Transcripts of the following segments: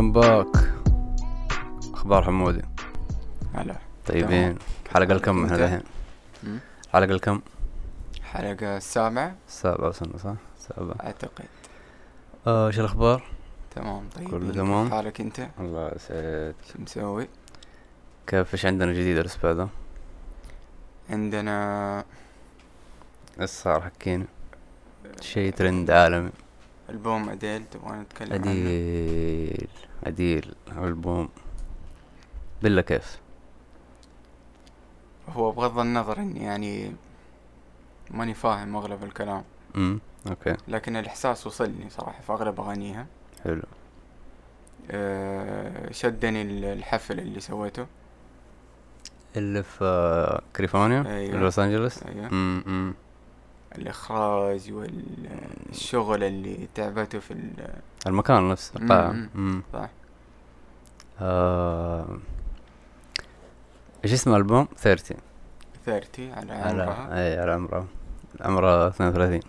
ويلكم باك أخبار حمودي هلا طيبين حلقة الكم إحنا؟ الحين مم. حلقة الكم حلقة السابعة السابعة وصلنا صح؟ السابعة أعتقد آه إيش الأخبار؟ تمام طيب كله تمام؟ كيف حالك أنت؟ الله يسعد شو مسوي؟ كيف إيش عندنا جديد الأسبوع ذا؟ عندنا إيش صار حكينا؟ شيء ترند عالمي ألبوم أديل تبغى نتكلم عنه؟ أديل. أديل. ألبوم. بالله كيف؟ هو بغض النظر إني يعني ماني فاهم أغلب الكلام. امم okay. لكن الإحساس وصلني صراحة في أغلب أغانيها. حلو. أه شدني ال- الحفل اللي سويته. اللي في كاليفورنيا؟ أيوة. لوس أنجلوس؟ أيوه. امم الإخراج والشغل اللي تعبته في ال- المكان نفسه القاعة. صح. آه... إيش اسم الألبوم؟ 30 30 على عمرها. اي على عمرها. عمرها 32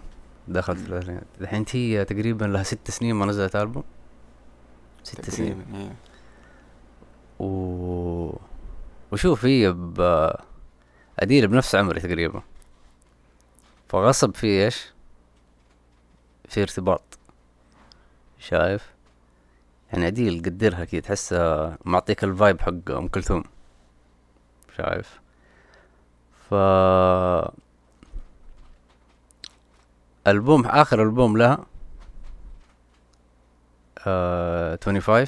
دخلت في الثلاثينات الحين هي تقريبا لها ست سنين ما نزلت ألبوم. ست سنين. إيه. و وشوف هي ب أديل بنفس عمري تقريبا. فغصب في إيش؟ في ارتباط. شايف؟ يعني أديل قدرها كي تحسها معطيك الفايب حق أم كلثوم. شايف؟ ف ألبوم آخر ألبوم لها آه 25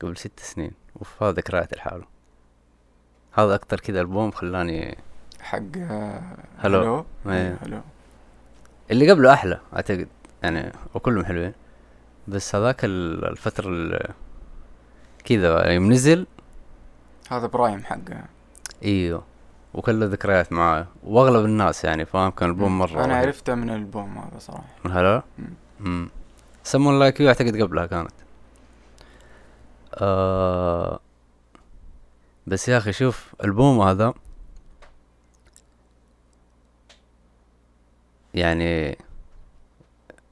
قبل ست سنين. أوف هذا ذكريات الحاله هذا أكتر كذا ألبوم خلاني حق هلو. هلو. إيه. إيه، هلو. اللي قبله أحلى أعتقد يعني وكلهم حلوين. بس هذاك ال- الفترة ال- كذا يوم نزل. هذا برايم حقه. إيوه. وكله ذكريات معاه. وأغلب الناس يعني فاهم؟ كان ألبوم مرة أنا رهيب. عرفته من الالبوم هذا صراحة. من هلا مم. امم Someone Like You أعتقد قبلها كانت. آه بس يا أخي شوف البوم هذا يعني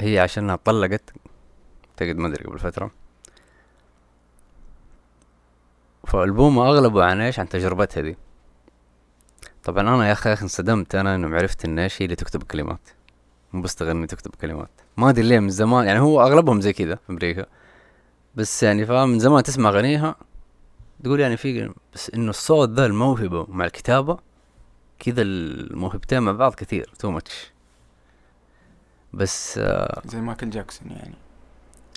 هي عشانها طلقت اعتقد ما أدري قبل فترة. فالبوم أغلبه عن إيش؟ عن تجربتها دي. طبعا أنا يا أخي انصدمت أنا إنه عرفت إن إيش هي اللي تكتب الكلمات. مو بس تغني تكتب كلمات ما أدري ليه من زمان يعني هو أغلبهم زي كذا في أمريكا. بس يعني فاهم من زمان تسمع اغانيها تقول يعني في بس إنه الصوت ذا الموهبة مع الكتابة كذا الموهبتين مع بعض كثير too much بس آه، زي مايكل جاكسون يعني.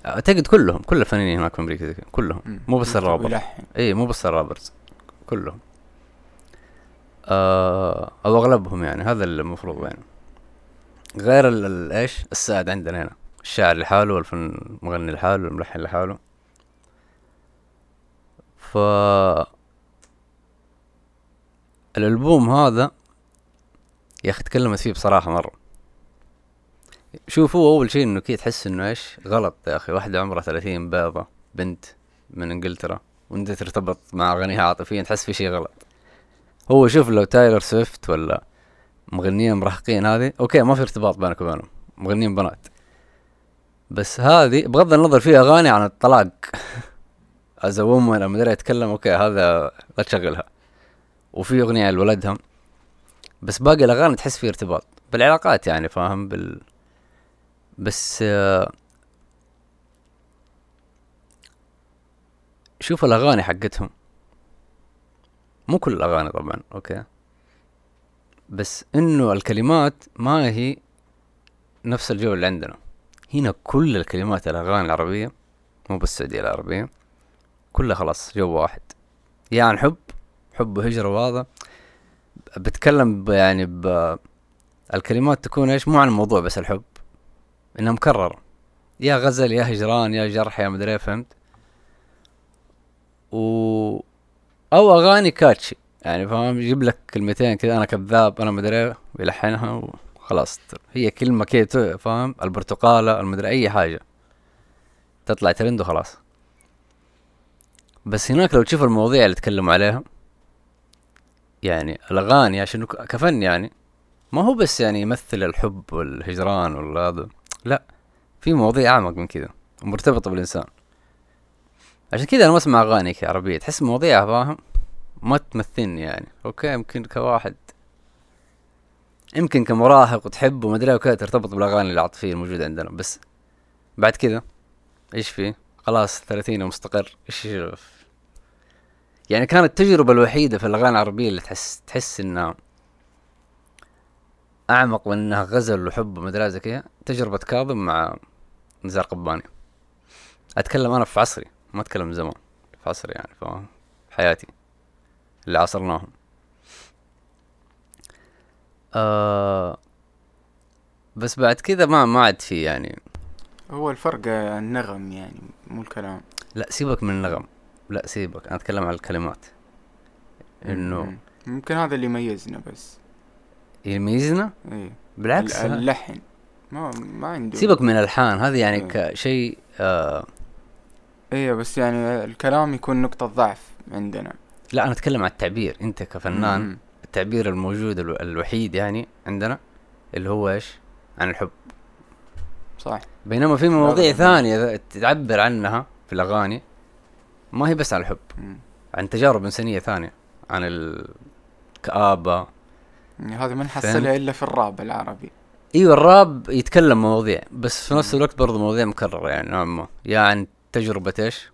أعتقد كلهم كل الفنانين هناك في أمريكا زي كذا كلهم. مم. مو بس يكتب الرابر ويلحن اي مو بس ال rappers كلهم. آه أو أغلبهم يعني هذا المفروض يعني. غير ال- ال- إيش؟ السائد عندنا هنا الشاعر لحاله والفن مغني لحاله والملحن لحاله. ف الألبوم هذا يا أخي تكلمت فيه بصراحة مرة. شوف هو أول شيء إنه كي تحس إنه إيش؟ غلط يا أخي. واحدة عمرها ثلاثين بيضة بنت من إنجلترا وأنت ترتبط مع اغانيها عاطفيا تحس في شيء غلط. هو شوف لو تايلر سويفت ولا مغنيين مراهقين هذه أوكي ما في ارتباط بينك وبينهم مغنيين بنات. بس هذه بغض النظر في أغاني عن الطلاق. as woman ما أدري أتكلم أوكي هذا لا تشغلها. وفي أغنية لولدها بس باقي الأغاني تحس في ارتباط. بالعلاقات يعني فاهم؟ بال بس آه، شوف الأغاني حقتهم. مو كل الأغاني طبعا أوكي. بس إنه الكلمات ما هي نفس الجو اللي عندنا. هنا كل الكلمات الأغاني العربية مو بس السعودية العربية كلها خلاص جو واحد. يا عن حب حب وهجرة وهذا بتكلم يعني ب الكلمات تكون إيش؟ مو عن الموضوع بس الحب. انها مكررة يا غزل يا هجران يا جرح يا مدري فهمت؟ و أو أغاني كاتشي. يعني فاهم؟ يجيب لك كلمتين كذا أنا كذاب أنا مدري ويلحنها وخلاص. هي كلمة كذا فاهم؟ البرتقالة المدري أي حاجة. تطلع ترند وخلاص. بس هناك لو تشوف المواضيع اللي تكلموا عليها يعني الأغاني عشان كفن يعني ما هو بس يعني يمثل الحب والهجران ولا هذا لا في مواضيع أعمق من كذا ومرتبطة بالإنسان. عشان كذا أنا ما أسمع اغاني عربيه تحس مواضيعها فاهم ما تمثلني يعني. أوكي يمكن كواحد يمكن كمراهق وتحب وما أدري وكذا ترتبط بالأغاني العاطفية الموجودة عندنا بس بعد كذا إيش فيه خلاص ثلاثين ومستقر. إيش يعني كانت التجربة الوحيدة في الأغاني العربية اللي تحس تحس إنها أعمق من إنها غزل وحب ومدري زي كذا تجربة كاظم مع نزار قباني. أتكلم أنا في عصري ما أتكلم زمان في عصري يعني في حياتي اللي عاصرناهم. آه بس بعد كذا ما ما عاد في يعني. هو الفرق النغم يعني مو الكلام. لا سيبك من النغم. لا سيبك. أنا أتكلم عن الكلمات. إنه ممكن هذا اللي يميزنا بس. يميزنا إيه. بالعكس اللحن. ما ما عنده. سيبك من الألحان هذه يعني إيه. كشيء آه. إيه بس يعني الكلام يكون نقطة ضعف عندنا. لا أنا أتكلم عن التعبير. أنت كفنان مم. التعبير الموجود الوحيد يعني عندنا اللي هو إيش؟ عن الحب. صح. بينما في مواضيع ثانية تعبر عنها في الأغاني ما هي بس عن الحب مم. عن تجارب إنسانية ثانية عن الكآبه يعني هذا ما نحصلها إلا في الراب العربي. إيوه الراب يتكلم مواضيع بس في نفس الوقت برضه مواضيع مكررة يعني نوعا ما. يا عن تجربة إيش؟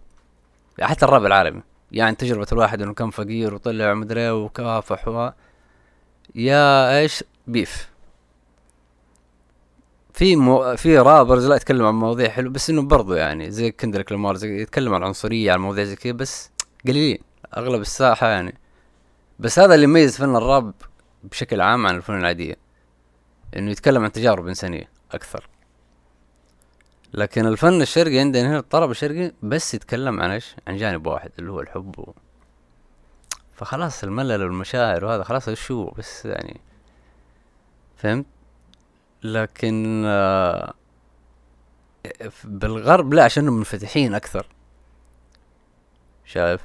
حتى الراب العالمي يا عن تجربة الواحد إنه كان فقير وطلع مدري وكافح و يا إيش؟ بيف. في مو... في رابرز لا يتكلم عن مواضيع حلوة بس إنه برضو يعني زي كندريك لامار زي يتكلم عن العنصريه عن مواضيع زي كذا بس قليلين أغلب الساحة يعني. بس هذا اللي يميز فن الراب بشكل عام عن الفنون العادية إنه يتكلم عن تجارب إنسانية أكثر. لكن الفن الشرقي عندنا هنا الطرب الشرقي بس يتكلم عن إيش؟ عن جانب واحد اللي هو الحب و... فخلاص الملل والمشاعر وهذا خلاص شو بس يعني فهمت؟ لكن آه، بالغرب لا عشانهم منفتحين أكثر. شايف؟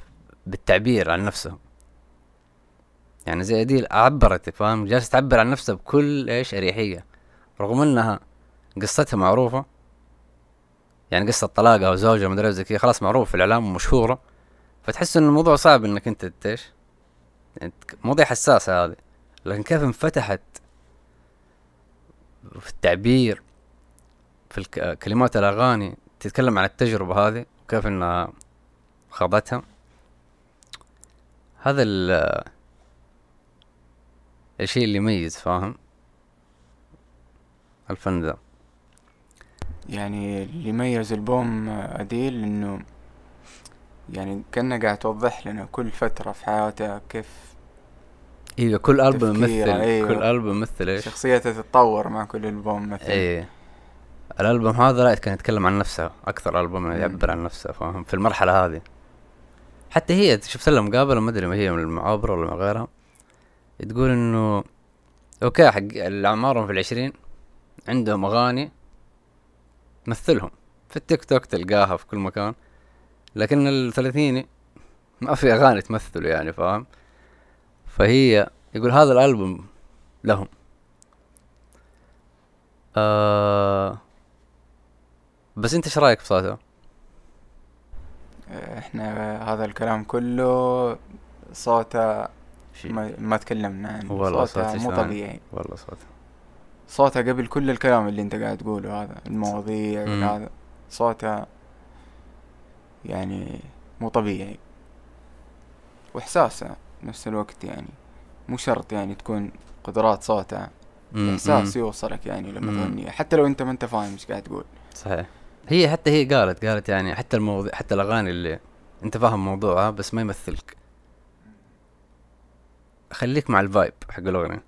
بالتعبير عن نفسهم. يعني زي اديل عبرت فاهم؟ جالسة تعبر عن نفسها بكل إيش؟ أريحية. رغم إنها قصتها معروفة. يعني قصة طلاقها أو زوجها مدري زي كذا خلاص معروف في الإعلام ومشهورة. فتحس إن الموضوع صعب إنك أنت إيش؟ يعني مواضيع حساسة هذه. لكن كيف انفتحت في التعبير في كلمات الأغاني تتكلم عن التجربة هذه وكيف إنها خاضتها. هذا الشيء اللي يميز فاهم؟ الفن ذا يعني اللي يميز البوم أديل إنه يعني كأنه قاعد توضح لنا كل فترة في حياته كيف أيوه كل ألبوم يمثل أيوة. كل ألبوم يمثل إيش؟ شخصيته تتطور مع كل ألبوم مثلا. إيه. الألبوم هذا لا كان يتكلم عن نفسه أكثر ألبوم يعبر عن نفسه فاهم؟ في المرحلة هذه. حتى هي شفت لها مقابله ما أدري ما هي من المعابره ولا من غيرها. تقول إنه أوكي حق الأعمارهم في العشرين عندهم أغاني تمثلهم في التيك توك تلقاها في كل مكان لكن الثلاثيني ما في أغاني تمثله يعني فاهم؟ فهي يقول هذا الألبوم لهم. آه بس أنت إيش رأيك في صوته؟ إحنا هذا الكلام كله صوته ما, ما تكلمنا. عنه والله صوته مو طبيعي. والله صوته صوته قبل كل الكلام اللي انت قاعد تقوله هذا المواضيع هذا. صوته يعني مو طبيعي. وإحساسه نفس الوقت يعني. مو شرط يعني تكون قدرات صوتها إحساس يوصلك يعني لما تغني. حتى لو انت ما انت فاهم إيش قاعد تقول. صحيح. هي حتى هي قالت قالت يعني حتى الموضوع حتى الأغاني اللي انت فاهم موضوعها بس ما يمثلك. خليك مع ال vibe حق الأغنية.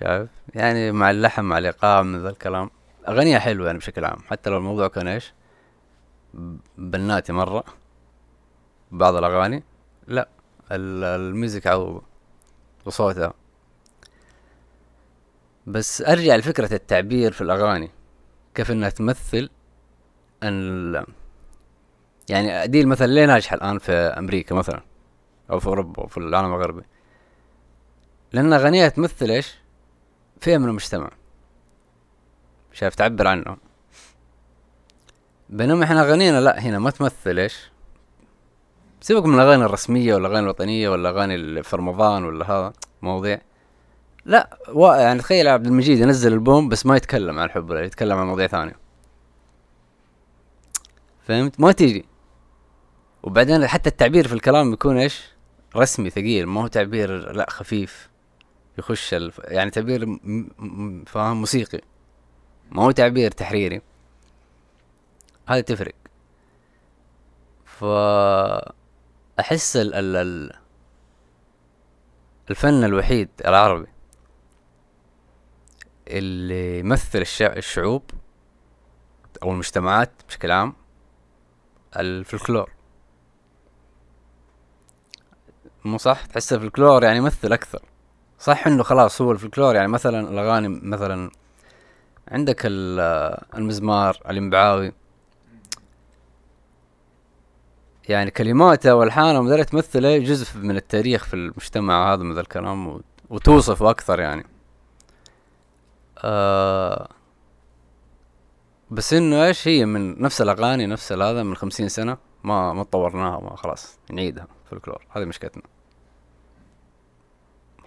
شايف؟ يعني مع اللحن مع الإيقاع من ذا الكلام. اغانيها حلوة يعني بشكل عام. حتى لو الموضوع كان إيش؟ بناتي مرة. بعض الأغاني. لا. ال music أو وصوتها. بس أرجع لفكرة التعبير في الأغاني. كيف إنها تمثل ان يعني أديل مثلا ليه ناجحة الآن في أمريكا مثلا؟ أو في أوروبا أو في العالم الغربي؟ لأن اغانيها تمثل إيش؟ فئة من المجتمع. شايف تعبر عنه. بينما إحنا اغانينا لا هنا ما تمثل إيش؟ سيبك من الأغاني الرسمية ولا الأغاني الوطنية ولا اللي في رمضان ولا هذا مواضيع. لا و... يعني تخيل عبد المجيد ينزل ألبوم بس ما يتكلم عن الحب ولا يتكلم عن مواضيع ثانية. فهمت؟ ما تيجي. وبعدين حتى التعبير في الكلام بيكون إيش؟ رسمي ثقيل ما هو تعبير لا خفيف. يخش الف... يعني تعبير م... فاهم موسيقي. ما هو تعبير تحريري. هذه تفرق. ف أحس ال... ال... ال... الفن الوحيد العربي اللي يمثل الشع... الشعوب أو المجتمعات بشكل عام الفلكلور. مو صح؟ تحس الفلكلور يعني يمثل أكثر. صح إنه خلاص هو الفلكلور يعني مثلا الأغاني مثلا عندك المزمار الانبعاوي يعني كلماته والحانة مدري تمثل جزء من التاريخ في المجتمع هذا من ذا الكلام وتوصفه أكثر يعني. آه بس إنه إيش هي من نفس الأغاني نفس هذا من خمسين سنة ما ما طورناها ما خلاص نعيدها فلكلور. هذه مشكلتنا.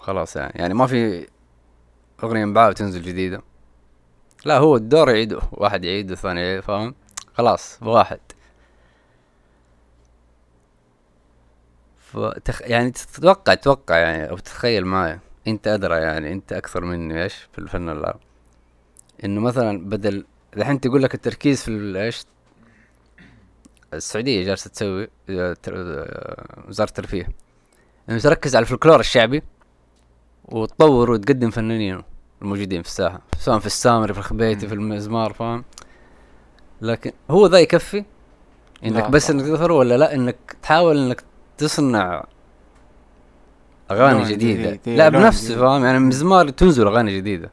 خلاص يعني. يعني ما في أغنية مبعاث تنزل جديدة. لا هو الدور يعيده واحد يعيد الثاني يعيد فاهم؟ خلاص واحد. فتخ... يعني تتوقع تتوقع يعني أو تتخيل معي أنت أدرى يعني أنت أكثر مني إيش؟ في الفن العربي. إنه مثلا بدل الحين تقول لك التركيز في إيش؟ السعودية جالسة تسوي آه، آه، وزارة الترفيه. إنه تركز على الفلكلور الشعبي. وتطور وتقدم فنانين الموجودين في الساحة سواء في السامري في الخبيتي في المزمار فاهم؟ لكن هو ذا يكفي إنك بس إنك تظهر ولا لا؟ إنك تحاول إنك تصنع أغاني جديدة. جديد. لا بنفس فاهم؟ يعني مزمار تنزل أغاني جديدة.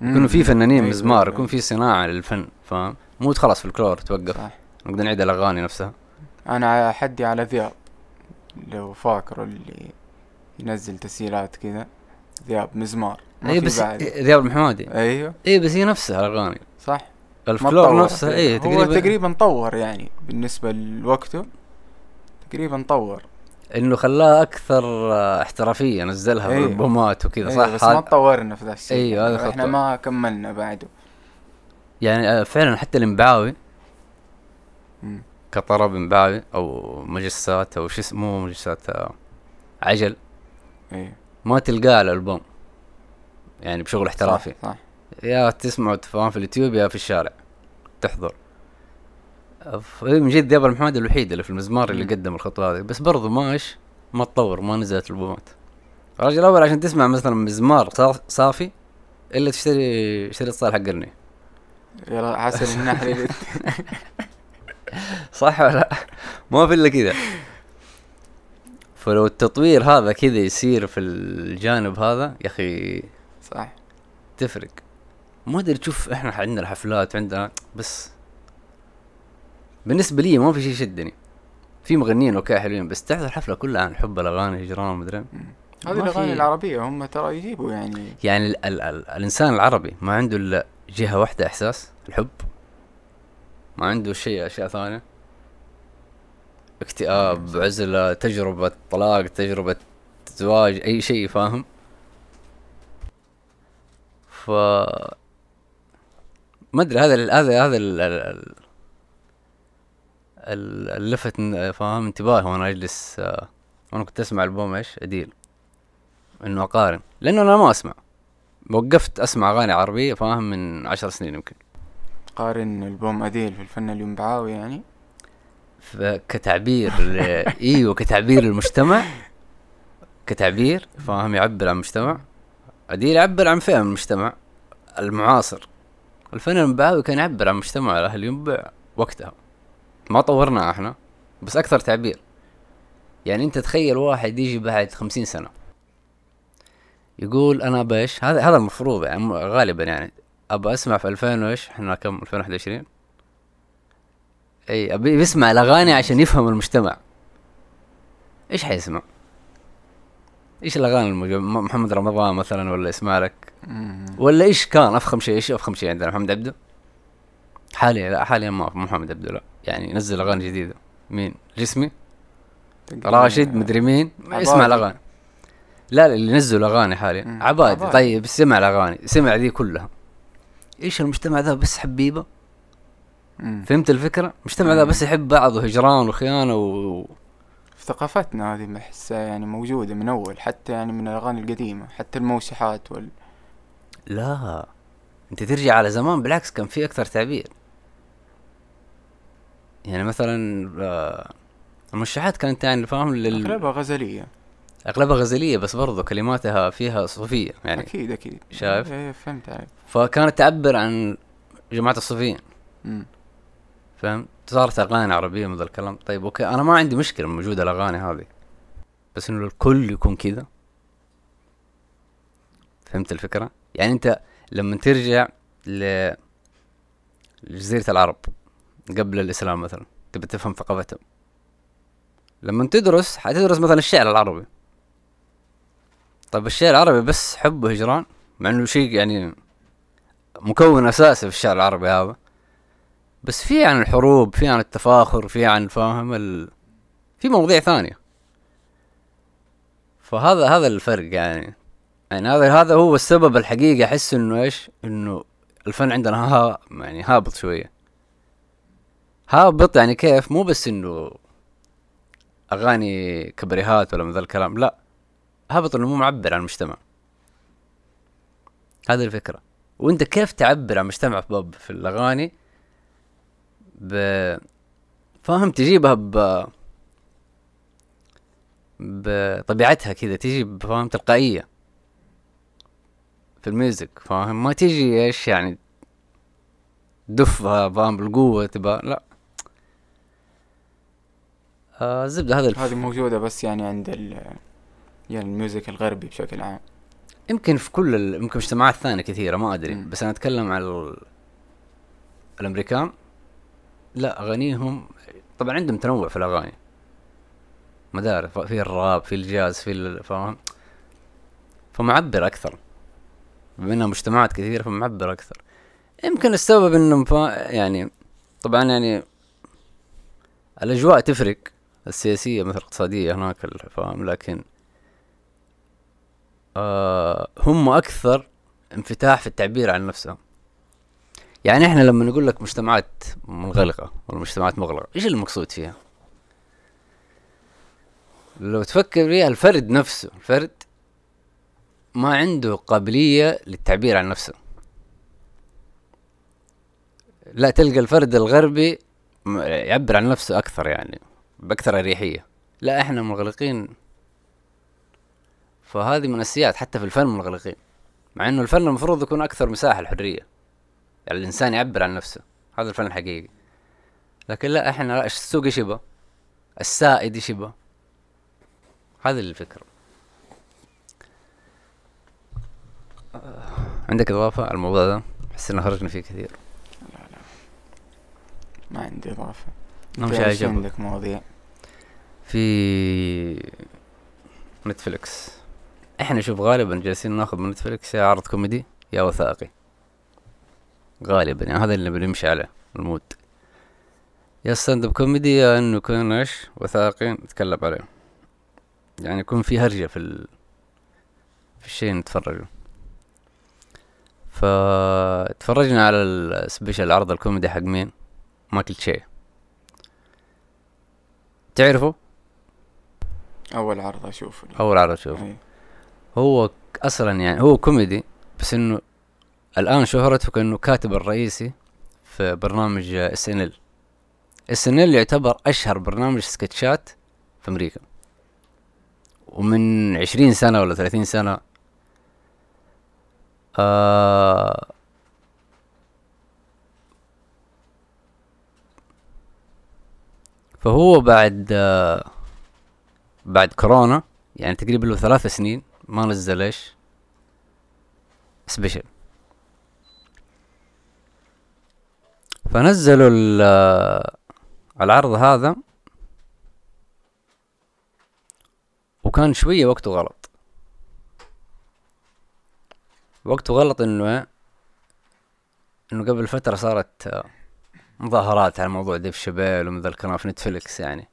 يكون في فنانين أيوة مزمار أيوة. يكون في صناعة للفن فاهم؟ مو خلاص في الكلور توقف. صح. نقدر نعيد الأغاني نفسها. أنا حدي على ذياب لو فاكره اللي ينزل تسجيلات كذا. ذياب مزمار. اي بس ذياب المحمودي أيوه. اي بس هي نفسها الأغاني. صح. الفلكلور نفسها اي تقريبا هو تقريبا طور يعني بالنسبة لوقته. تقريبا طور. إنه خلاها أكثر احترافية نزلها أيوه. بالبومات وكذا أيوه صح؟ بس ما تطورنا في ذا الشيء. أيوه هذا إحنا ما كملنا بعده. يعني آه، فعلا حتى الينبعاوي كطرب ينبعاوي أو مجسات أو شو اسمه مجسات آه، عجل. أيوه ما تلقاه الألبوم. يعني بشغل احترافي. صح, صح. يا تسمعه تفهم في اليوتيوب يا في الشارع. تحضر. من جد دياب المحمد الوحيد اللي في المزمار اللي قدم الخطوة هذه. بس برضو ما إيش ما تطور ما نزلت البومات الرجل الأول عشان تسمع مثلا مزمار صافي إلا تشتري شريط صالح قرني يلا حسن النحل. صح ولا ما في إلا كذا. فلو التطوير هذا كذا يصير في الجانب هذا يا أخي صح تفرق. ما أدري تشوف إحنا عندنا الحفلات عندنا بس بالنسبة لي ما في شيء يشدني. في مغنيين أوكي حلوين بس تحضر الحفلة كلها عن حب الأغاني هجران مدري هذه الأغاني العربية هم ترى يجيبوا يعني. يعني ال ال ال الإنسان العربي ما عنده إلا جهة واحدة إحساس الحب. ما عنده شيء أشياء ثانية. اكتئاب عزلة تجربة طلاق تجربة زواج أي شيء فاهم؟ ف ما أدري هذا هذا هذا اللفت فاهم؟ انتباهي وأنا أجلس آه وأنا كنت أسمع ألبوم إيش؟ أديل. إنه أقارن. لأنه أنا ما أسمع. وقفت أسمع أغاني عربية فاهم؟ من عشر سنين يمكن. قارن ألبوم أديل في الفن الينبعاوي يعني؟ كتعبير إيوه كتعبير المجتمع. كتعبير فاهم يعبر عن المجتمع. اديل يعبر عن فئه من المجتمع. المعاصر. الفن الينبعاوي كان يعبر عن مجتمع أهل ينبع وقتها. ما طورنا إحنا بس أكثر تعبير. يعني أنت تخيل واحد يجي بعد خمسين سنة. يقول أنا بايش هذا هذا المفروض يعني غالبا يعني. ابى أسمع في ألفين وإيش؟ إحنا كم؟ ألفين وإحد وعشرين. اي أبي يسمع الأغاني عشان يفهم المجتمع. إيش حيسمع؟ إيش الأغاني الموجودة محمد رمضان مثلا ولا اسمع لك ولا إيش كان أفخم شيء؟ إيش أفخم شيء عندنا؟ محمد عبده؟ حاليا لا حاليا ما محمد عبده لا. يعني نزل أغاني جديدة. مين؟ جسمي؟ راشد؟ مدري مين؟ عبادي. الأغاني. لا لا، اللي نزلوا الأغاني حاليا. عبادي. طيب سمع الأغاني. سمع ذي كلها. إيش المجتمع ذا؟ بس حبيبة. مم. فهمت الفكرة المجتمع ذا. بس يحب بعض وهجران وخيانة و... في ثقافتنا هذه بحسها يعني موجودة من أول حتى يعني من الأغاني القديمة حتى الموشحات وال لا أنت ترجع على زمان بالعكس كان في أكثر تعبير يعني مثلا آه، المرشحات كانت يعني فاهم لل... أغلبها غزلية أغلبها غزلية بس برضو كلماتها فيها صوفية يعني أكيد أكيد شايف؟ إيه فهمت عليك فكانت تعبر عن جماعة الصوفيين. فهمت؟ صارت أغاني عربية من ذا الكلام. طيب أوكي أنا ما عندي مشكلة من وجود الأغاني هذه. بس إنه الكل يكون كذا. فهمت الفكرة؟ يعني أنت لما ترجع ل لجزيرة العرب قبل الإسلام مثلا تبي تفهم ثقافتهم. لما تدرس حتدرس مثلا الشعر العربي. طيب الشعر العربي بس حب وهجران مع إنه شيء يعني مكون أساسي في الشعر العربي هذا. بس في عن الحروب في عن التفاخر في عن فاهم؟ ال... في مواضيع ثانية. فهذا هذا الفرق يعني. يعني هذا هذا هو السبب الحقيقي أحس إنه إيش؟ إنه الفن عندنا ها يعني هابط شوية. هابط يعني كيف؟ مو بس إنه أغاني كبريهات ولا من ذا الكلام لا. هابط إنه مو معبر عن المجتمع. هذه الفكرة. وأنت كيف تعبر عن باب- في الأغاني؟ ب فاهم تجيبها ب بطبيعتها كذا تجي بفهم تلقائية. في ال music فاهم؟ ما تجي إيش يعني دفها فاهم؟ بالقوة تبى لا. آه الزبدة هذا الف... هذه موجودة بس يعني عند ال يعني ال music الغربي بشكل عام. يمكن في كل ال... يمكن مجتمعات ثانية كثيرة ما أدري. مم. بس أنا أتكلم عن ال... الأمريكان. لا أغانيهم طبعا عندهم تنوع في الأغاني. ما أدري في الراب في الجاز في فاهم؟ فمعبر أكثر. بما إنها مجتمعات كثيرة فمعبر أكثر. يمكن السبب إنهم فا... يعني طبعا يعني الأجواء تفرق. السياسية مثل الاقتصادية هناك فاهم؟ لكن آه هم أكثر انفتاح في التعبير عن نفسهم. يعني إحنا لما نقول لك مجتمعات منغلقة ولا مجتمعات مغلقة إيش المقصود فيها؟ لو تفكر فيها الفرد نفسه الفرد ما عنده قابلية للتعبير عن نفسه. لا تلقى الفرد الغربي يعبر عن نفسه أكثر يعني بأكثر أريحية. لا إحنا منغلقين. فهذه من السيات حتى في الفن منغلقين. مع إنه الفن المفروض يكون أكثر مساحة الحريه يعني الإنسان يعبر عن نفسه. هذا الفن الحقيقي. لكن لا إحنا لا السوق إيش يبغى السائد إيش يبغى هذه الفكرة. عندك إضافة على الموضوع ده؟ أحس إنه خرجنا فيه كثير. ما عندي إضافة. أهم أنت شيء إيش عجبك. عندك مواضيع؟ في نتفليكس إحنا شوف غالبا جالسين ناخذ من نتفليكس يا عرض كوميدي يا وثائقي. غالبا يعني هذا اللي بنمشي عليه ال mood يا stand up comedy يا إنه يكون إيش؟ وثائقي نتكلم عليه. يعني يكون في هرجة في ال... في الشيء نتفرجه. فتفرجنا على ال special العرض الكوميدي حق مين؟ مايكل تشي. تعرفه؟ أول عرض أشوفه. أول عرض شوف أي. هو أصلا يعني هو كوميدي بس إنه الآن شهرته كأنه كاتب الرئيسي في برنامج إس إن إل. إس إن إل يعتبر أشهر برنامج سكتشات في أمريكا. ومن عشرين سنة ولا ثلاثين سنة آه فهو بعد آه بعد كورونا يعني تقريبا له ثلاث سنين ما نزل إيش؟ special فنزلوا ال- العرض هذا. وكان شوية وقته غلط. وقته غلط إنه؟ إنه قبل فترة صارت مظاهرات على موضوع ديف شابيل ومن ذا الكلام في نتفليكس يعني.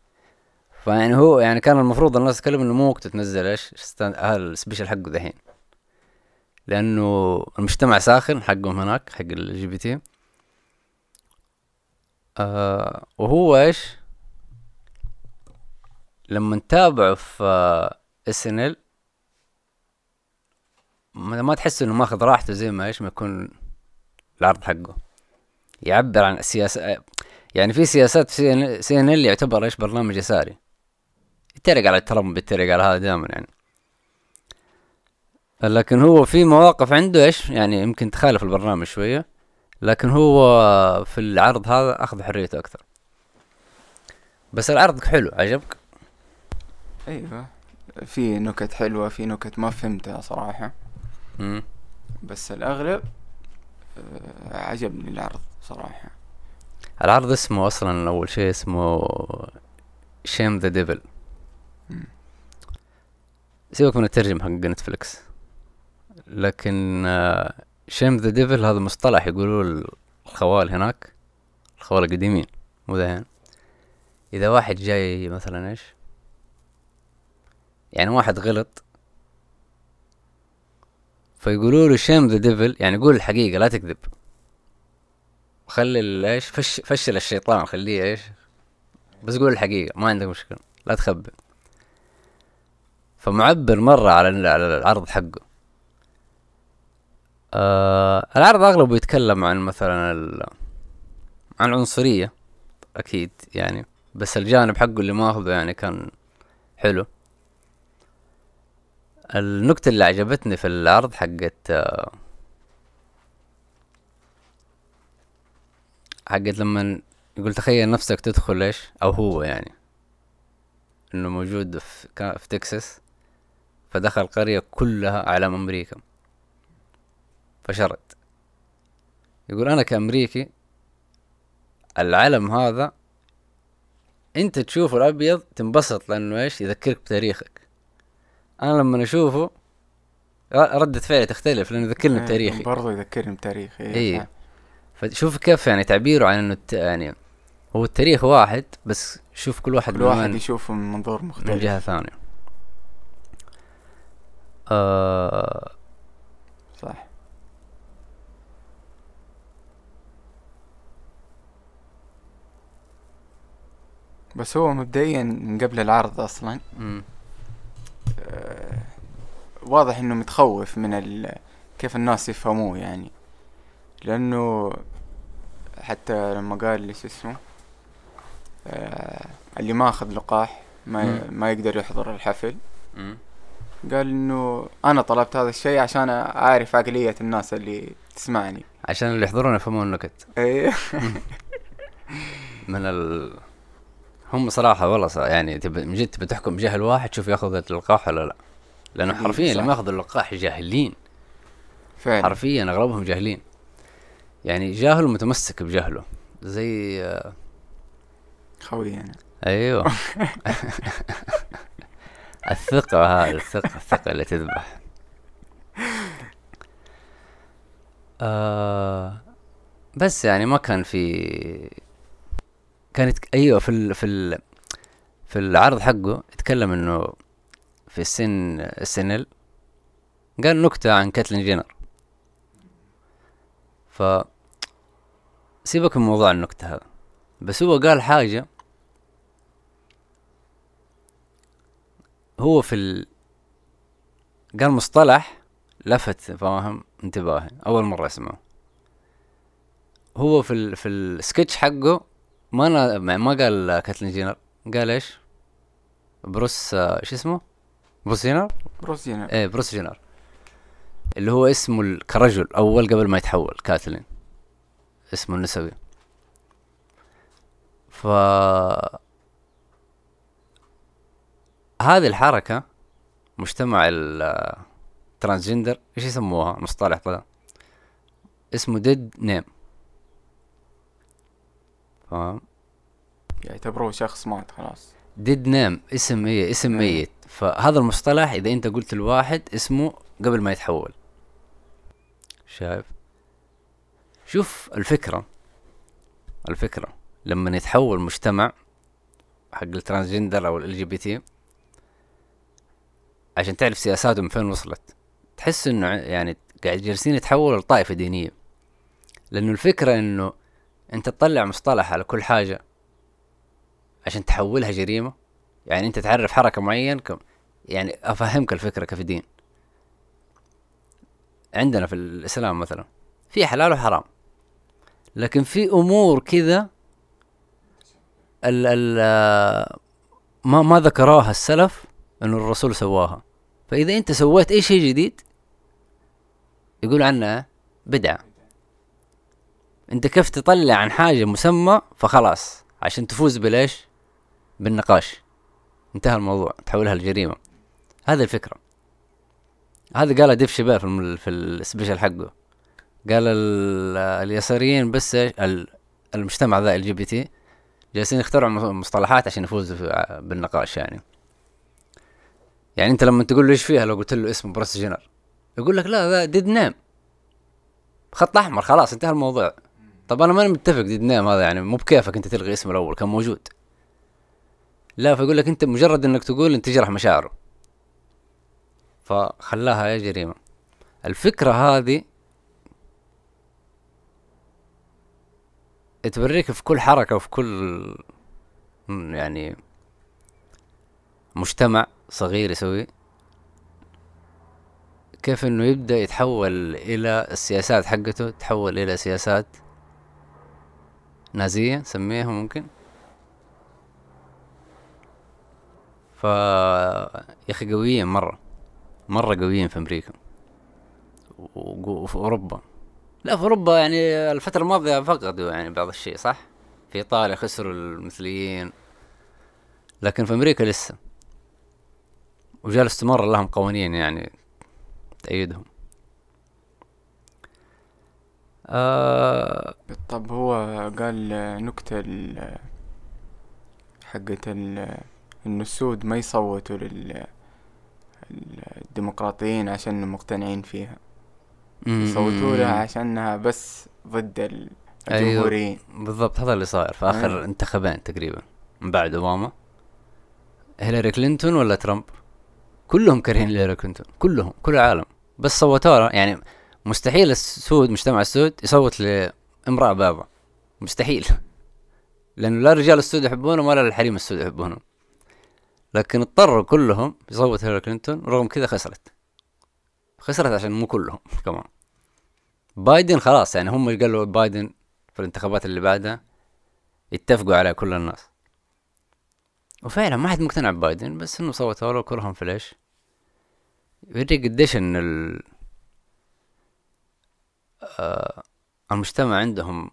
فيعني هو يعني كان المفروض الناس تتكلم إنه مو وقته تنزل إيش؟ ال special حقه دحين. لأنه المجتمع ساخن حقهم هناك حق ال LGBT آه وهو إيش؟ لما نتابعه في SNL ما تحس إنه ماخذ راحته زي ما إيش ما يكون العرض حقه. يعبر عن السياسة يعني في سياسات في سي إن إل يعتبر إيش؟ برنامج يساري يتريق على ترامب يتريق على هذا دائما يعني. لكن هو في مواقف عنده إيش؟ يعني يمكن تخالف البرنامج شوية. لكن هو في العرض هذا أخذ حريته أكثر. بس العرض حلو عجبك؟ أيوه. في نكت حلوة في نكت ما فهمتها صراحة. مم. بس الأغلب آه، عجبني العرض صراحة. العرض اسمه أصلا أول شيء اسمه Shame the Devil سيبك من الترجمة حق نتفلكس لكن Shame the Devil هذا مصطلح يقولوا الخوال هناك الخوال القديمين مو ذحين إذا واحد جاي مثلا إيش؟ يعني واحد غلط فيقولوا له shame the devil يعني قول الحقيقة لا تكذب. خلي إيش؟ فش فشل الشيطان خليه إيش؟ بس قول الحقيقة ما عندك مشكلة لا تخبي فمعبر مرة على العرض حقه. آه العرض أغلبه يتكلم عن مثلا عن العنصرية أكيد يعني بس الجانب حقه اللي ماخذه يعني كان حلو. النكتة اللي عجبتني في العرض حقت آه حقت لما يقول تخيل نفسك تدخل إيش؟ أو هو يعني إنه موجود في, في تكساس فدخل قرية كلها علم أمريكا. فشرد يقول أنا كأمريكي العلم هذا أنت تشوفه الأبيض تنبسط لأنه إيش؟ يذكرك بتاريخك. أنا لما أشوفه ردة فعلي تختلف لأنه يذكرني إيه، بتاريخي. برضه يذكرني بتاريخي اي إيه. فشوف كيف يعني تعبيره عن إنه يعني هو التاريخ واحد بس شوف كل واحد كل واحد يشوفه من منظور مختلف. من جهة ثانية. آه صح بس هو مبدئيا من قبل العرض أصلا. آه واضح إنه متخوف من ال... كيف الناس يفهموه يعني. لأنه حتى لما قال لي شو اسمه آه اللي ما أخذ لقاح ما ي... ما يقدر يحضر الحفل. مم. قال إنه أنا طلبت هذا الشيء عشان أعرف عقلية الناس اللي تسمعني. عشان اللي يحضرون يفهمون النكت إيه. من ال هم صراحة والله صراحة يعني تب... من جد تبي تحكم جهل واحد شوف ياخذ اللقاح ولا لا. لأنه حرفيا اللي ما ياخذوا اللقاح جاهلين. فعلا. حرفيا أغلبهم جاهلين. يعني جاهل متمسك بجهله. زي خوي أنا أيوه. الثقة هذه الثقة الثقة اللي تذبح. آه بس يعني ما كان في كانت أيوه في ال في ال في العرض حقه اتكلم إنه في السن السنل قال نكتة عن كاتلين جينر. ف سيبك من موضوع النكتة هذا. بس هو قال حاجة هو في ال... قال مصطلح لفت فاهم؟ انتباهي. أول مرة أسمعه. هو في ال... في السكتش حقه ما أنا ما قال كاتلين جينر قال إيش؟ بروس شو اسمه؟ بروس جينر بروس جينر إيه بروس جينر اللي هو اسمه كرجل أول قبل ما يتحول كاتلين. اسمه النسوي ف هذه الحركة مجتمع ال transgender إيش يسموها؟ مصطلح طلع اسمه dead name. فاهم يعتبروه شخص مات خلاص. dead name اسم إيه؟ اسم إيه. ميت. فهذا المصطلح إذا أنت قلت لواحد اسمه قبل ما يتحول. شايف؟ شوف الفكرة. الفكرة. لما يتحول مجتمع حق ال transgender أو ال LGBT عشان تعرف سياساتهم فين وصلت. تحس إنه يعني قاعد جالسين يتحولوا لطائفة دينية. لأنه الفكرة إنه انت تطلع مصطلح على كل حاجة عشان تحولها جريمة؟ يعني انت تعرف حركة معين كم يعني افهمك الفكرة كيف دين عندنا في الإسلام مثلا في حلال وحرام لكن في أمور كذا ال ال ما ما ذكراها السلف إنه الرسول سواها. فإذا أنت سويت أي شيء جديد يقول عنها بدعة. انت كيف تطلع عن حاجة مسمى فخلاص عشان تفوز بالايش بالنقاش. انتهى الموضوع. تحولها لجريمة. هذه الفكرة. هذا قالها ديف شابيل في, في ال special حقه. قال اليساريين بس المجتمع ذا ال LGBT جالسين يخترعوا مصطلحات عشان يفوزوا بالنقاش يعني. يعني انت لما تقول له إيش فيها؟ لو قلت له اسمه بروس جينر يقول لك لا ذا dead name. خط أحمر خلاص انتهى الموضوع. طب أنا ماني متفق dead name هذا يعني مو بكيفك أنت تلغي اسمه الأول كان موجود. لا فيقول لك أنت مجرد إنك تقول أنت تجرح مشاعره. فخلاها يا جريمة. الفكرة هذه توريك في كل حركة وفي كل يعني مجتمع صغير يسوي كيف إنه يبدأ يتحول إلى السياسات حقته تحول إلى سياسات نازية سميها ممكن. ف يا أخي قويين مرة مرة قويين في أمريكا. وفي أوروبا. لا في أوروبا يعني الفترة الماضية فقدوا يعني بعض الشيء صح؟ في إيطاليا خسروا المثليين. لكن في أمريكا لسه. وجالس تمر لهم قوانين يعني تأيدهم. آه طب هو قال نكتة حقت إنه السود ما يصوتوا للديمقراطيين عشان مقتنعين فيها. يصوتوا لها عشانها بس ضد أيوه، الجمهوريين. أيوه بالضبط هذا اللي صاير في آخر أيوه. انتخابين تقريبا من بعد أوباما. هيلاري كلينتون ولا ترامب؟ كلهم كارهين هيلاري كلينتون كلهم كل العالم. بس صوتوا يعني مستحيل السود مجتمع السود يصوت لامرأة بابا. مستحيل. لأنه لا الرجال السود يحبونهم ولا الحريم السود يحبونهم لكن اضطروا كلهم يصوت هيلاري كلينتون ورغم كذا خسرت. خسرت عشان مو كلهم كمان. بايدن خلاص يعني هم قالوا بايدن في الانتخابات اللي بعدها اتفقوا على كل الناس. وفعلا ما حد مقتنع ببايدن بس إنه صوتوا له كلهم في ليش يوريك قديش إن ال المجتمع عندهم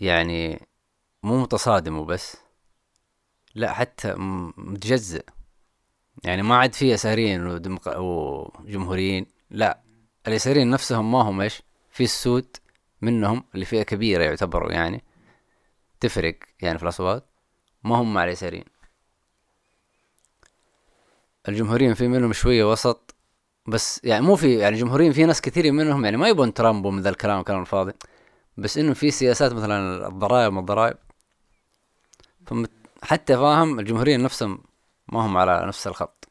يعني مو متصادم وبس لا حتى متجزئ. يعني ما عاد في يساريين وجمهوريين لا اليساريين نفسهم ما هم إيش في السود منهم اللي فئة كبيرة يعتبروا يعني تفرق يعني في الأصوات ما هم مع اليساريين الجمهوريين في منهم شوية وسط بس يعني مو في يعني جمهوريين في ناس كثير منهم يعني ما يبون ترامب ومن ذا الكلام الكلام الفاضي بس إنه في سياسات مثلا الضرائب الضرائب. حتى فاهم الجمهوريين نفسهم ما هم على نفس الخط.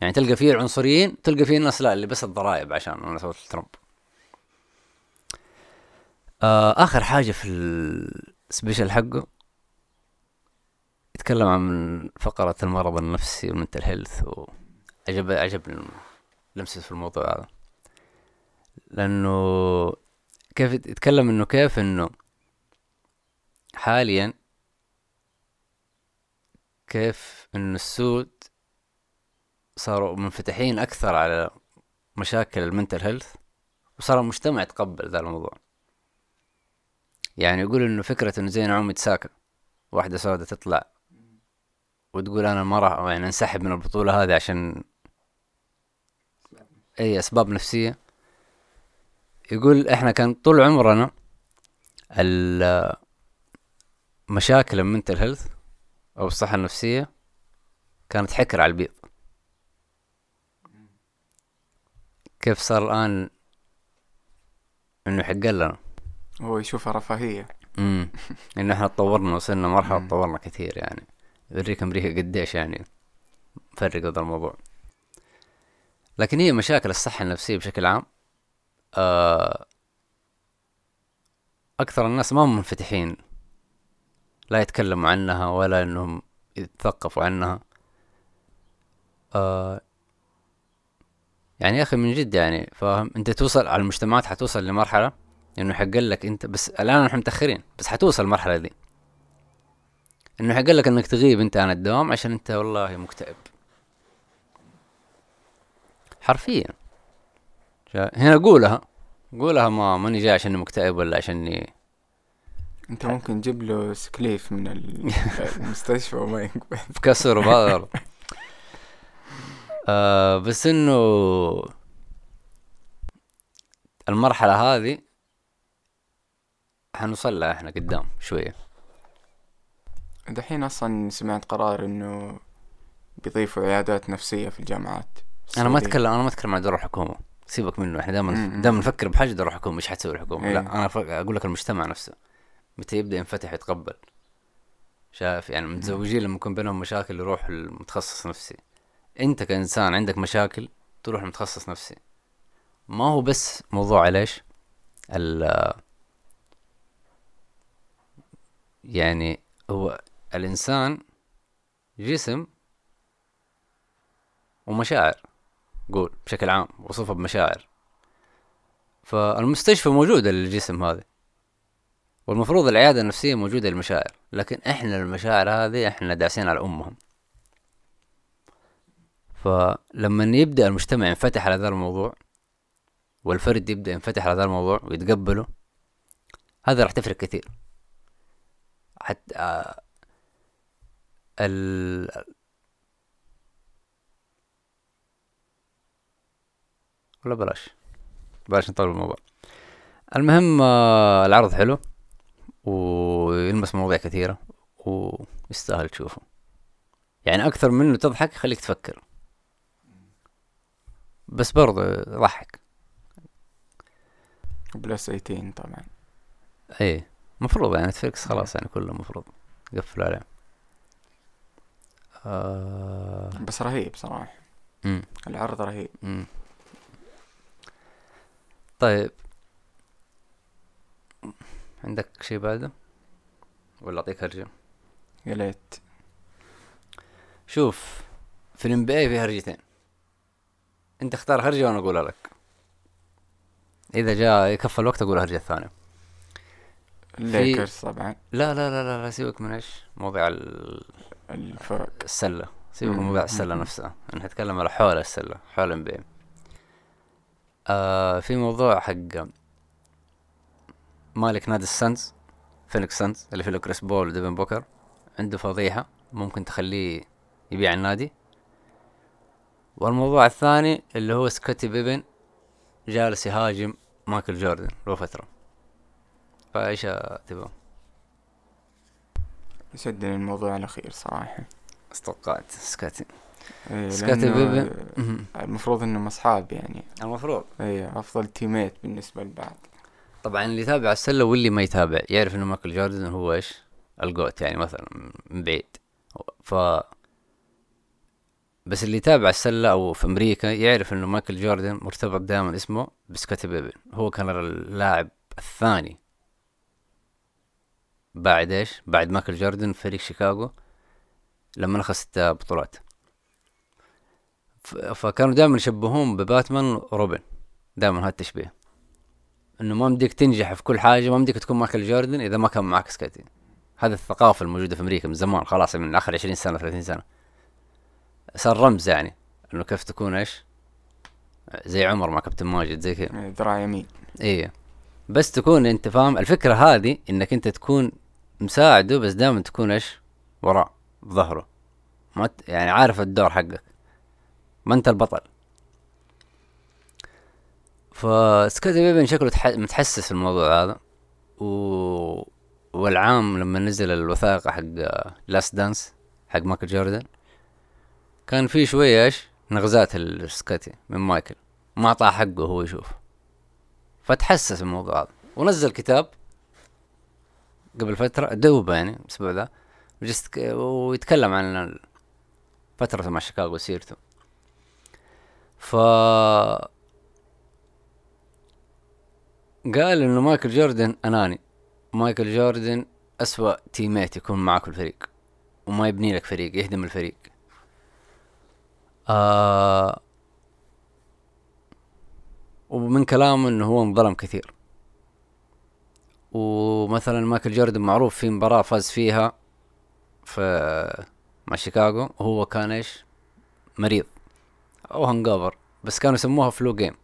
يعني تلقى فيه العنصريين تلقى فيه الناس لا اللي بس الضرائب عشان أنا سويت ترامب. آه آخر حاجة في ال special حقه يتكلم عن فقرة المرض النفسي وال mental health وعجب عجبني لمسه في الموضوع هذا. لأنه كيف يتكلم إنه كيف إنه حاليا كيف ان السود صاروا منفتحين أكثر على مشاكل ال mental health وصار المجتمع يتقبل ذا الموضوع. يعني يقول إنه فكرة إنه زي نعومي أوساكا واحدة سوداء تطلع وتقول أنا ما راح يعني أنسحب من البطولة هذه عشان أي أسباب نفسية. يقول إحنا كان طول عمرنا مشاكل ال mental health أو الصحة النفسية كانت حكر على البيض. كيف صار الآن إنه يحق لنا؟ هو يشوفها رفاهية. امم إن إحنا تطورنا وصلنا مرحلة. تطورنا كثير يعني. يوريك أمريكا قديش يعني مفرق هذا الموضوع. لكن هي مشاكل الصحة النفسية بشكل عام آه أكثر الناس ما هم منفتحين لا يتكلموا عنها ولا إنهم يتثقفوا عنها. آه يعني يا أخي من جد يعني فاهم؟ أنت توصل على المجتمعات حتوصل لمرحلة إنه حق لك أنت بس الآن نحن متأخرين بس حتوصل المرحلة دي. إنه حق لك إنك تغيب أنت عن الدوام عشان أنت والله مكتئب. حرفيا. هنا قولها. قولها ما ماني جاي عشان مكتئب ولا عشاني أنت ممكن تجيب له سكليف من ال- المستشفى وما يقبل بكسر وبغر آه بس إنه المرحلة هذه حنوصل لها إحنا قدام شوية. دحين أصلا سمعت قرار إنه بيضيفوا عيادات نفسية في الجامعات. أنا ما السعودية. اتكلم أنا ما أتكلم عن دور الحكومة. سيبك منه إحنا دائما. دائما نفكر بحاجة دور الحكومة إيش حتسوي الحكومة؟ إيه. لا أنا أقول لك المجتمع نفسه. متى يبدأ ينفتح يتقبل؟ شايف؟ يعني متزوجين لما يكون بينهم مشاكل يروح المتخصص نفسي. أنت كإنسان عندك مشاكل تروح لمتخصص نفسي. ما هو بس موضوع ليش؟ ال يعني هو الإنسان جسم ومشاعر. قول بشكل عام وصفه بمشاعر. فالمستشفى موجودة للجسم هذا. والمفروض العيادة النفسية موجودة للمشاعر. لكن إحنا المشاعر هذه إحنا داسين على أمهم. فلما يبدأ المجتمع ينفتح على ذا الموضوع والفرد يبدأ ينفتح على ذا الموضوع ويتقبله هذا راح تفرق كثير. حتى ال ولا بلاش. بلاش نطول الموضوع المهم آه، العرض حلو ويلمس مواضيع كثيرة ويستاهل تشوفه. يعني أكثر منه تضحك يخليك تفكر. بس برضه ضحك plus 18 طبعا. إيه مفروض يعني نتفلكس خلاص يعني كله مفروض قفلوا عليه. آه... بس رهيب صراحة. مم. العرض رهيب. مم. طيب. عندك شيء بعده؟ ولا أعطيك هرجة؟ يا ليت. شوف في ال NBA في هرجتين. أنت اختار هرجة وأنا أقولها لك. إذا جاء يكفى الوقت أقول الهرجة الثانية. الليكرز طبعا. لا لا لا لا, لا سيبك من إيش. مواضيع ال- الفرق السلة. سيبك من. موضوع السلة مم. نفسها. أنا هتكلم على حول السلة حول NBA في موضوع حق مالك نادي السانز فينيكس سانز اللي فيه كريس بول وديفن بوكر عنده فضيحة ممكن تخليه يبيع النادي. والموضوع الثاني اللي هو سكوتي بيبن جالس يهاجم مايكل جوردن له فترة فايش تبغى يشدني الموضوع الأخير صراحة. استوقعت سكوتي إيه بيبن مهم. المفروض إنهم أصحاب يعني. المفروض. إيه أفضل teammate بالنسبة لبعض. طبعا اللي يتابع السلة واللي ما يتابع يعرف إنه مايكل جوردن هو إيش؟ ال GOAT يعني مثلا من بعيد. ف بس اللي يتابع السلة أو في أمريكا يعرف إنه مايكل جوردن مرتبط دائما اسمه بسكوتي بيبن هو كان اللاعب الثاني بعد إيش؟ بعد مايكل جوردن فريق شيكاغو لما اخذ ست بطولات. فكانوا دائما يشبهون بباتمان وروبن دائما هذا التشبيه. إنه ما بدك تنجح في كل حاجة ما بدك تكون مايكل جوردن إذا ما كان معك سكاتي هذا الثقافة الموجودة في أمريكا من زمان خلاص من آخر 20 سنة 30 سنة. صار رمز يعني إنه كيف تكون إيش؟ زي عمر مع كابتن ماجد زي كذا. إيه، ذراع يمين. إيه. بس تكون أنت فاهم الفكرة هذه إنك أنت تكون مساعده بس دائما تكون إيش؟ وراه بظهره ما. يعني عارف الدور حقك ما أنت البطل. فسكوتي بيبن شكله تح... متحسس الموضوع هذا. و... والعام لما نزل الوثائقي حق Last Dance حق مايكل جوردن كان في شوية إيش؟ نغزات السكوتي من مايكل. ما اعطاه حقه هو يشوف. فتحسس الموضوع هذا. ونزل كتاب. قبل فترة دوبة يعني الأسبوع ذا وجست ويتكلم عن فترته مع شيكاغو وسيرته ف قال إنه مايكل جوردن أناني. مايكل جوردن أسوأ teammate يكون معك الفريق وما يبني لك فريق يهدم الفريق. آه ومن كلامه إنه هو انظلم كثير. ومثلا مايكل جوردن معروف في مباراة فاز فيها في مع شيكاغو وهو كان إيش؟ مريض أو هنجوفر بس كانوا يسموها فلو جيم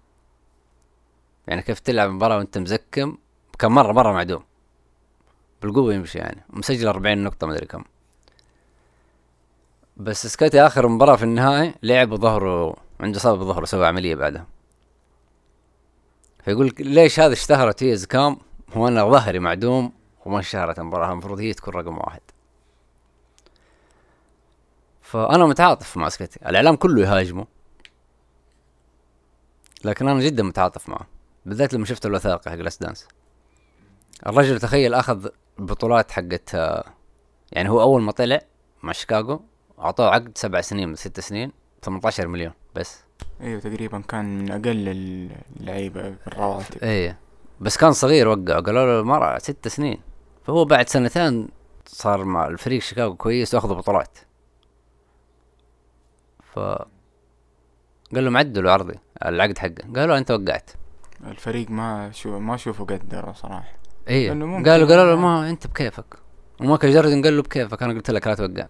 يعني كيف تلعب مباراة وأنت مزكم؟ كان مرة مرة معدوم. بالقوة يمشي يعني. مسجل أربعين نقطة مدري كم. بس سكوتي آخر مباراة في النهائي لعب ظهره عنده إصابة بظهره سوى عملية بعدها. فيقول ليش هذا اشتهرت هي زكام هو أنا ظهري معدوم وما اشتهرت المباراة المفروض هي تكون رقم واحد. فأنا متعاطف مع سكوتي. الإعلام كله يهاجمه لكن أنا جدا متعاطف معه بالذات لما شفت الوثائقي حق Last Dance الرجل تخيل أخذ البطولات حقت يعني هو أول ما طلع مع شيكاغو أعطوه عقد سبع سنين من ست سنين 18 مليون بس. أيوه تقريبا كان من أقل اللعيبة بالرواتب إيه. بس كان صغير وقعوا قالوا له مرة ست سنين. فهو بعد سنتين صار مع الفريق شيكاغو كويس وأخذ بطولات. ف قال لهم عدلوا عرضي العقد حقه. قالوا أنت وقعت. الفريق ما شو ما أشوفه قدره صراحة. إيه. قالوا قالوا له ما أنت بكيفك. ومايكل جاردن قال له بكيفك أنا قلت لك لا توقع.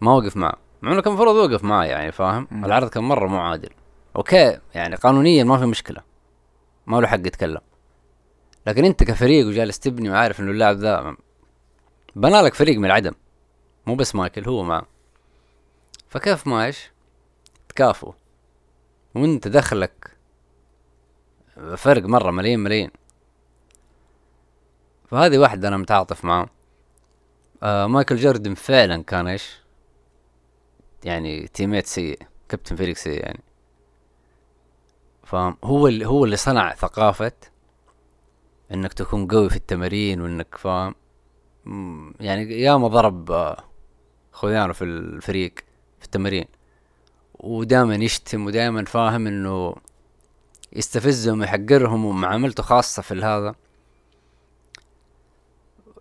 ما وقف معه. مع إنه كان المفروض يوقف معاه يعني فاهم. العرض كان مرة مو عادل. okay يعني قانونيا ما في مشكلة. ما له حق يتكلم. لكن انت كفريق وجالس تبني وعارف إنه اللاعب ذا بنى لك فريق من العدم. مو بس مايكل هو معه فكيف ما إيش تكافئه وانت دخلك فرق مرة ملايين ملايين فهذه واحدة أنا متعاطف معاه آه مايكل جوردن فعلا كان إيش؟ يعني تيميت سيء كابتن فريق سيء يعني. فاهم هو اللي هو اللي صنع ثقافة إنك تكون قوي في التمارين وإنك فاهم يعني ياما ضرب آه، خويانه في الفريق في التمارين. ودائما يشتم ودائما فاهم إنه يستفزهم ويحقرهم ومعاملته خاصة في هذا.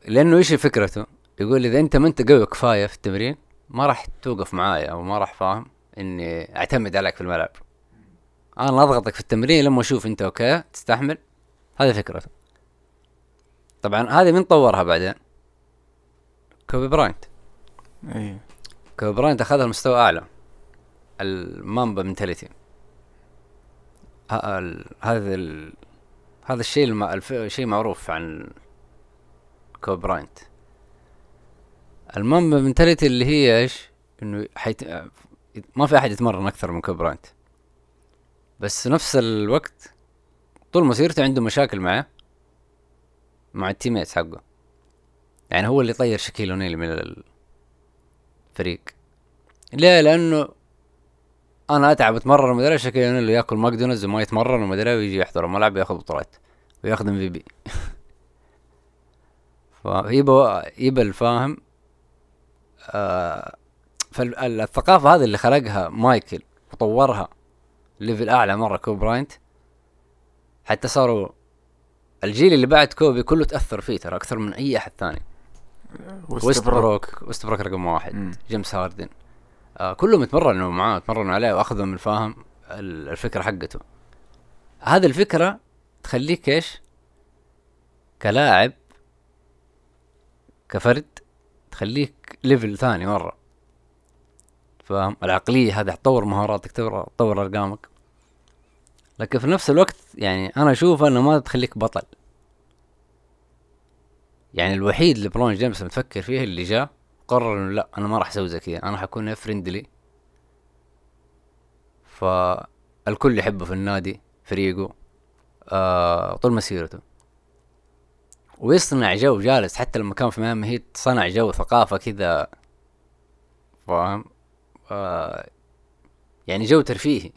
لأنه إيش فكرته؟ يقول إذا أنت ما أنت قوي كفاية في التمرين ما راح توقف معايا أو ما راح فاهم إني أعتمد عليك في الملعب. أنا أضغطك في التمرين لما أشوف أنت okay؟ تستحمل؟ هذه فكرته طبعا هذه من طورها بعدين. كوبي براينت. إيه. كوبي براينت أخذها لمستوى أعلى. ال Mamba mentality هذا هذا الشيء الم... شيء معروف عن كوب براينت. ال Mamba mentality اللي هي إيش؟ إنه حيت... ما في أحد يتمرن أكثر من كوب براينت. بس نفس الوقت طول مسيرته عنده مشاكل معه مع ال teammates حقه. يعني هو اللي طير شكيل اونيل من الفريق. ليه؟ لأنه أنا أتعب أتمرن ومدري إيش شكيل اونيل يأكل ماكدونالدز وما يتمرن ومدري ويجي يحضر الملعب ياخذ بطولات ويأخذ MVP فيبا يبا الفاهم آه فالثقافة هذه اللي خلقها مايكل وطورها level أعلى مرة كوب براينت. حتى صاروا الجيل اللي بعد كوبي كله تأثر فيه ترى أكثر من أي أحد ثاني. ويست بروك ويست بروك رقم واحد. مم. جيمس هاردن آه كلهم يتمرنوا معاه يتمرنوا عليه واخذوا من الفاهم الفكرة حقته. هذه الفكرة تخليك إيش؟ كلاعب كفرد تخليك level ثاني مرة. فاهم العقلية هذه تطور مهاراتك تطور أرقامك. لكن في نفس الوقت يعني أنا أشوف إنه ما تخليك بطل. يعني الوحيد ليبرون جيمس متفكر فيه اللي جاء قرر إنه لا أنا ما راح أسوي زي كذا أنا حكون friendly فالكل يحبه في النادي فريقه آه طول مسيرته. ويصنع جو جالس حتى لما كان في ميامي هيت صنع جو ثقافة كذا. فاهم؟ آه يعني جو ترفيهي.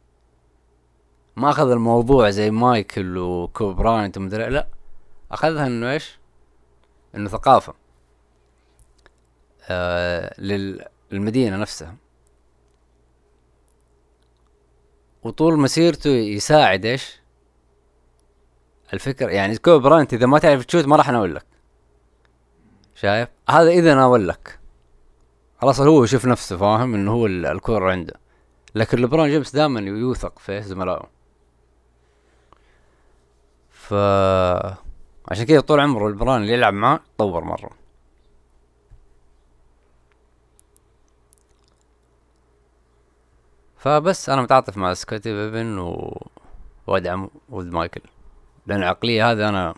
ما أخذ الموضوع زي مايكل وكوب براينت ومدري لا أخذها إنه إيش؟ إنه ثقافة. آه لل- للمدينة نفسها. وطول مسيرته يساعد إيش؟ الفكرة يعني كوبي براينت إذا ما تعرف ت shoot ما راح اناول لك. شايف؟ هذا إذا ناول لك. خلاص هو يشوف نفسه فاهم؟ إنه هو ال- الكورة عنده. لكن لبرون جيمس دائما يوثق في زملائه. ف عشان كذا طول عمره لبرون اللي يلعب معاه تطور مرة. فبس أنا متعاطف مع سكوتي بيبن و... وأدعم ولد مايكل. لأن العقلية هذا أنا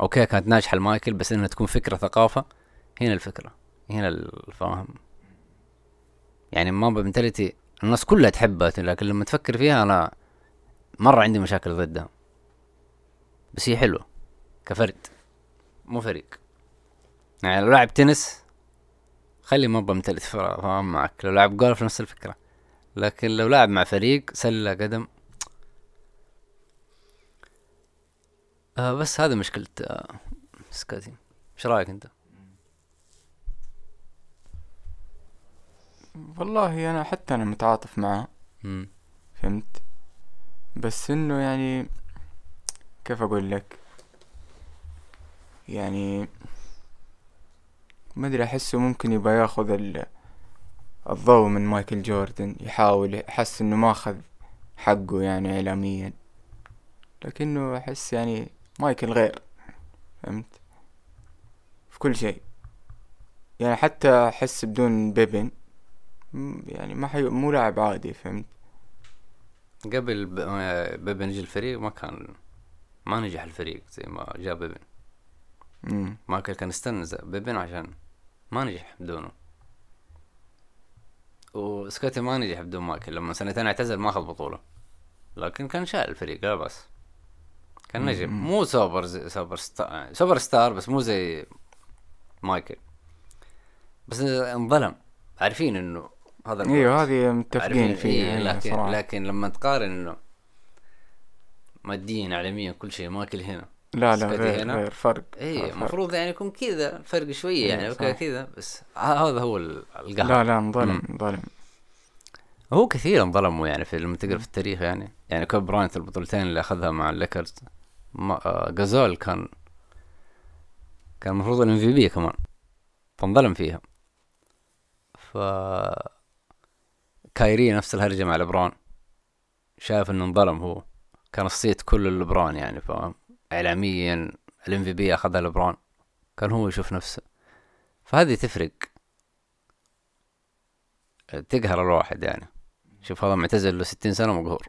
okay كانت ناجحة لمايكل بس إنها تكون فكرة ثقافة. هنا الفكرة. هنا الفاهم يعني Mamba mentality الناس كلها تحبها لكن لما تفكر فيها أنا مرة عندي مشاكل ضدها بس هي حلوة كفرد مو فريق. يعني لو لاعب تنس خلي ما بمتلت فاهم معك. لو لاعب جولف نفس الفكرة. لكن لو لاعب مع فريق سلة قدم. آه بس هذا مشكلة آه سكوتي. إيش رأيك أنت؟ والله أنا حتى أنا متعاطف معه. مم. فهمت؟ بس إنه يعني كيف أقول لك؟ يعني ما أدري أحسه ممكن يبغى ياخذ ال- الضوء من مايكل جوردن يحاول يحس إنه ما أخذ حقه يعني اعلاميا. لكنه أحس يعني مايكل غير. فهمت؟ في كل شيء. يعني حتى أحس بدون بيبن. يعني ما حي... مو لاعب عادي فهمت؟ قبل ب- آه، بيبن يجي الفريق ما كان ما نجح الفريق زي ما جاء بيبن. مم. مايكل كان استنى زي بيبن عشان ما نجح بدونه. وسكوتي ما نجح بدون مايكل لما سنتين اعتزل ما أخذ بطولة. لكن كان شايل الفريق لا بس كان نجم. مو سوبر زي superstar superstar بس مو زي مايكل. بس انظلم. عارفين إنه هذا. إيوه هذه متفقين فيها إيه أيوة لكن صراحة. لكن لما تقارن انه ماديا اعلاميا كل شيء مايكل هنا لا لا غير هنا. غير فرق اي فرق. المفروض يعني يكون كذا الفرق شوية يعني إيه، okay. كذا بس هذا هو ال- القهر لا لا انظلم. انظلم هو كثير انظلموا يعني في لما تقرأ في التاريخ يعني يعني كوبي براينت البطولتين اللي أخذها مع الليكرز ما آه جازول كان كان المفروض ال MVP كمان فانظلم فيها ف كايري نفس الهرجة مع لبران شاف إنه انظلم هو. كان الصيت كله لبران يعني فاهم؟ اعلاميا الام في بي أخذها لبران كان هو يشوف نفسه. فهذه تفرق. تقهر الواحد يعني. شوف هذا معتزل له ستين سنة مقهور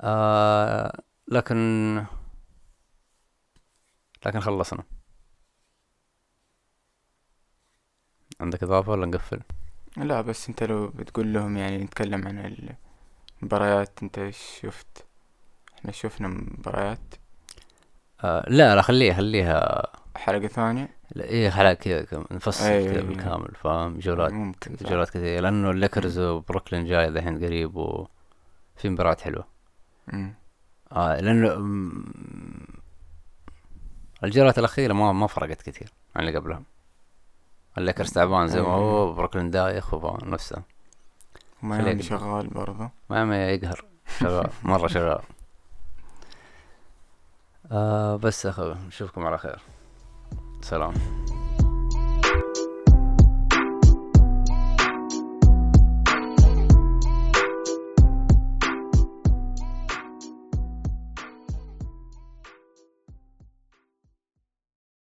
آه لكن لكن خلصنا. عندك إضافة ولا نقفل؟ لا بس انت لو بتقول لهم يعني نتكلم عن المباريات انت إيش شفت؟ إحنا شفنا مباريات. آه لا لا خليها خليها. حلقة ثانية؟ لا إيه حلقة كذا نفصل أي- كذا أي- بالكامل فاهم؟ جولات ممكن صح. جولات كثير لأنه الليكرز وبروكلين جاي دحين قريب وفي مباريات حلوة. مم. آه لأنه الجولات الأخيرة ما ما فرقت كثير عن اللي قبلها. الليكرز تعبان زي ما هو بروكلين دايخ نفسه. وميامي خليك- شغال برضه. ميامي يقهر. شغال مرة شغال. آه بس يا أخوي نشوفكم على خير. سلام.